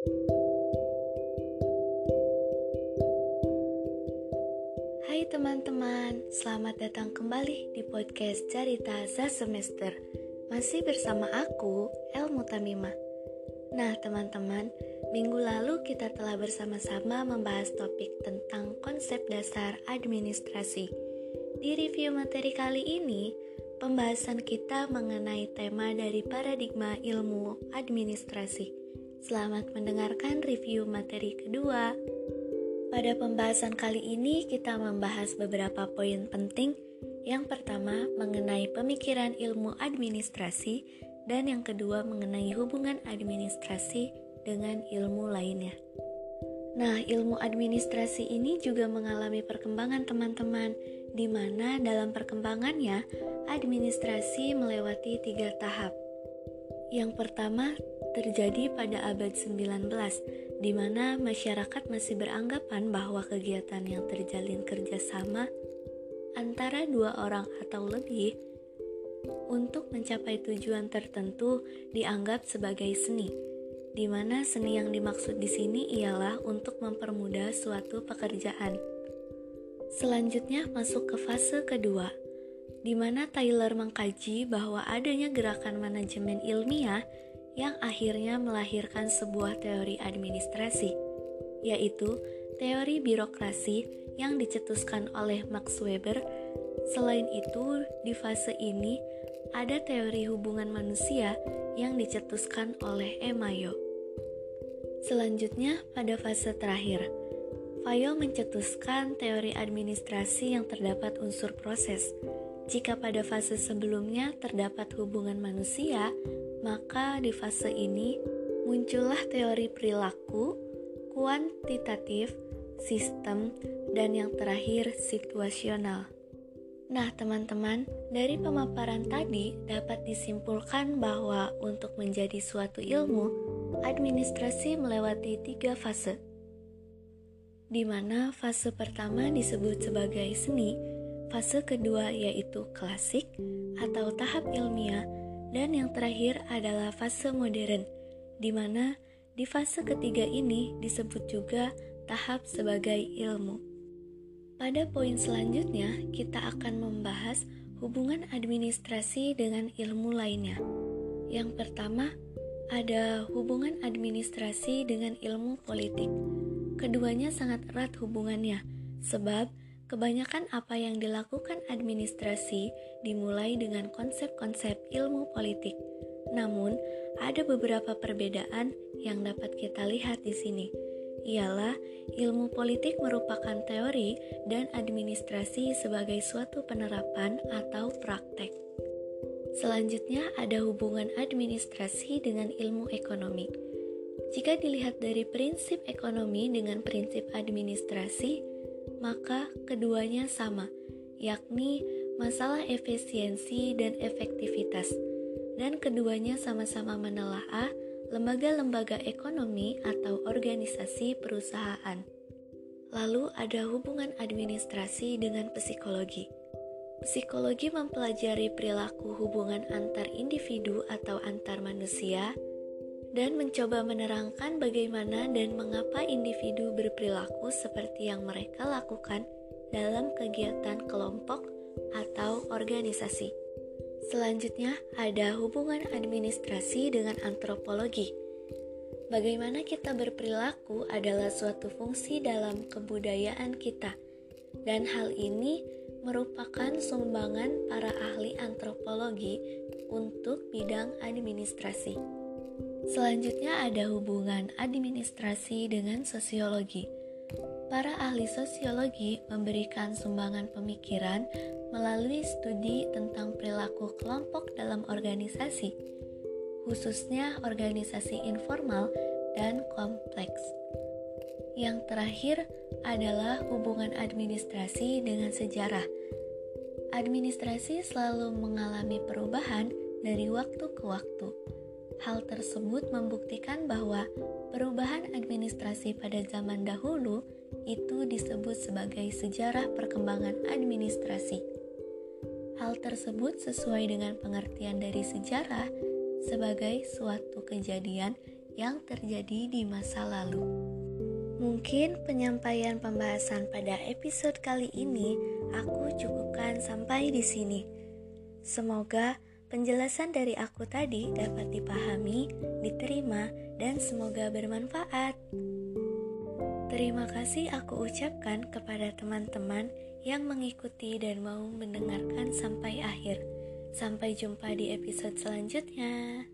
Hai teman-teman, selamat datang kembali di podcast Cerita Semester. Masih bersama aku, El Mutamima. Nah, teman-teman, minggu lalu kita telah bersama-sama membahas topik tentang konsep dasar administrasi. Di review materi kali ini, pembahasan kita mengenai tema dari paradigma ilmu administrasi. Selamat mendengarkan review materi kedua. Pada pembahasan kali ini, kita membahas beberapa poin penting. Yang pertama, mengenai pemikiran ilmu administrasi, dan yang kedua, mengenai hubungan administrasi dengan ilmu lainnya. Nah, ilmu administrasi ini juga mengalami perkembangan teman-teman, di mana dalam perkembangannya, administrasi melewati tiga tahap. Yang pertama, terjadi pada abad 19, di mana masyarakat masih beranggapan bahwa kegiatan yang terjalin kerjasama antara dua orang atau lebih untuk mencapai tujuan tertentu dianggap sebagai seni, di mana seni yang dimaksud di sini ialah untuk mempermudah suatu pekerjaan. Selanjutnya masuk ke fase kedua, di mana Tyler mengkaji bahwa adanya gerakan manajemen ilmiah yang akhirnya melahirkan sebuah teori administrasi, yaitu teori birokrasi yang dicetuskan oleh Max Weber. Selain itu, di fase ini ada teori hubungan manusia yang dicetuskan oleh Emayo. Selanjutnya, pada fase terakhir, Fayol mencetuskan teori administrasi yang terdapat unsur proses. Jika pada fase sebelumnya terdapat hubungan manusia, maka di fase ini muncullah teori perilaku, kuantitatif, sistem, dan yang terakhir situasional. Nah, teman-teman, dari pemaparan tadi dapat disimpulkan bahwa untuk menjadi suatu ilmu, administrasi melewati tiga fase, di mana fase pertama disebut sebagai seni, fase kedua yaitu klasik atau tahap ilmiah, dan yang terakhir adalah fase modern, di mana di fase ketiga ini disebut juga tahap sebagai ilmu. Pada poin selanjutnya, kita akan membahas hubungan administrasi dengan ilmu lainnya. Yang pertama, ada hubungan administrasi dengan ilmu politik. Keduanya sangat erat hubungannya, sebab Kebanyakan apa yang dilakukan administrasi dimulai dengan konsep-konsep ilmu politik. Namun, ada beberapa perbedaan yang dapat kita lihat di sini. Ialah ilmu politik merupakan teori dan administrasi sebagai suatu penerapan atau praktek. Selanjutnya ada hubungan administrasi dengan ilmu ekonomi. Jika dilihat dari prinsip ekonomi dengan prinsip administrasi, maka keduanya sama, yakni masalah efisiensi dan efektivitas, dan keduanya sama-sama menelaah lembaga-lembaga ekonomi atau organisasi perusahaan. Lalu ada hubungan administrasi dengan psikologi. Psikologi mempelajari perilaku hubungan antar individu atau antar manusia, dan mencoba menerangkan bagaimana dan mengapa individu berperilaku seperti yang mereka lakukan dalam kegiatan kelompok atau organisasi. Selanjutnya, ada hubungan administrasi dengan antropologi. Bagaimana kita berperilaku adalah suatu fungsi dalam kebudayaan kita, dan hal ini merupakan sumbangan para ahli antropologi untuk bidang administrasi. Selanjutnya ada hubungan administrasi dengan sosiologi. Para ahli sosiologi memberikan sumbangan pemikiran melalui studi tentang perilaku kelompok dalam organisasi, khususnya organisasi informal dan kompleks. Yang terakhir adalah hubungan administrasi dengan sejarah. Administrasi selalu mengalami perubahan dari waktu ke waktu Hal tersebut membuktikan bahwa perubahan administrasi pada zaman dahulu itu disebut sebagai sejarah perkembangan administrasi. Hal tersebut sesuai dengan pengertian dari sejarah sebagai suatu kejadian yang terjadi di masa lalu. Mungkin penyampaian pembahasan pada episode kali ini aku cukupkan sampai di sini. Semoga penjelasan dari aku tadi dapat dipahami, diterima, dan semoga bermanfaat. Terima kasih aku ucapkan kepada teman-teman yang mengikuti dan mau mendengarkan sampai akhir. Sampai jumpa di episode selanjutnya.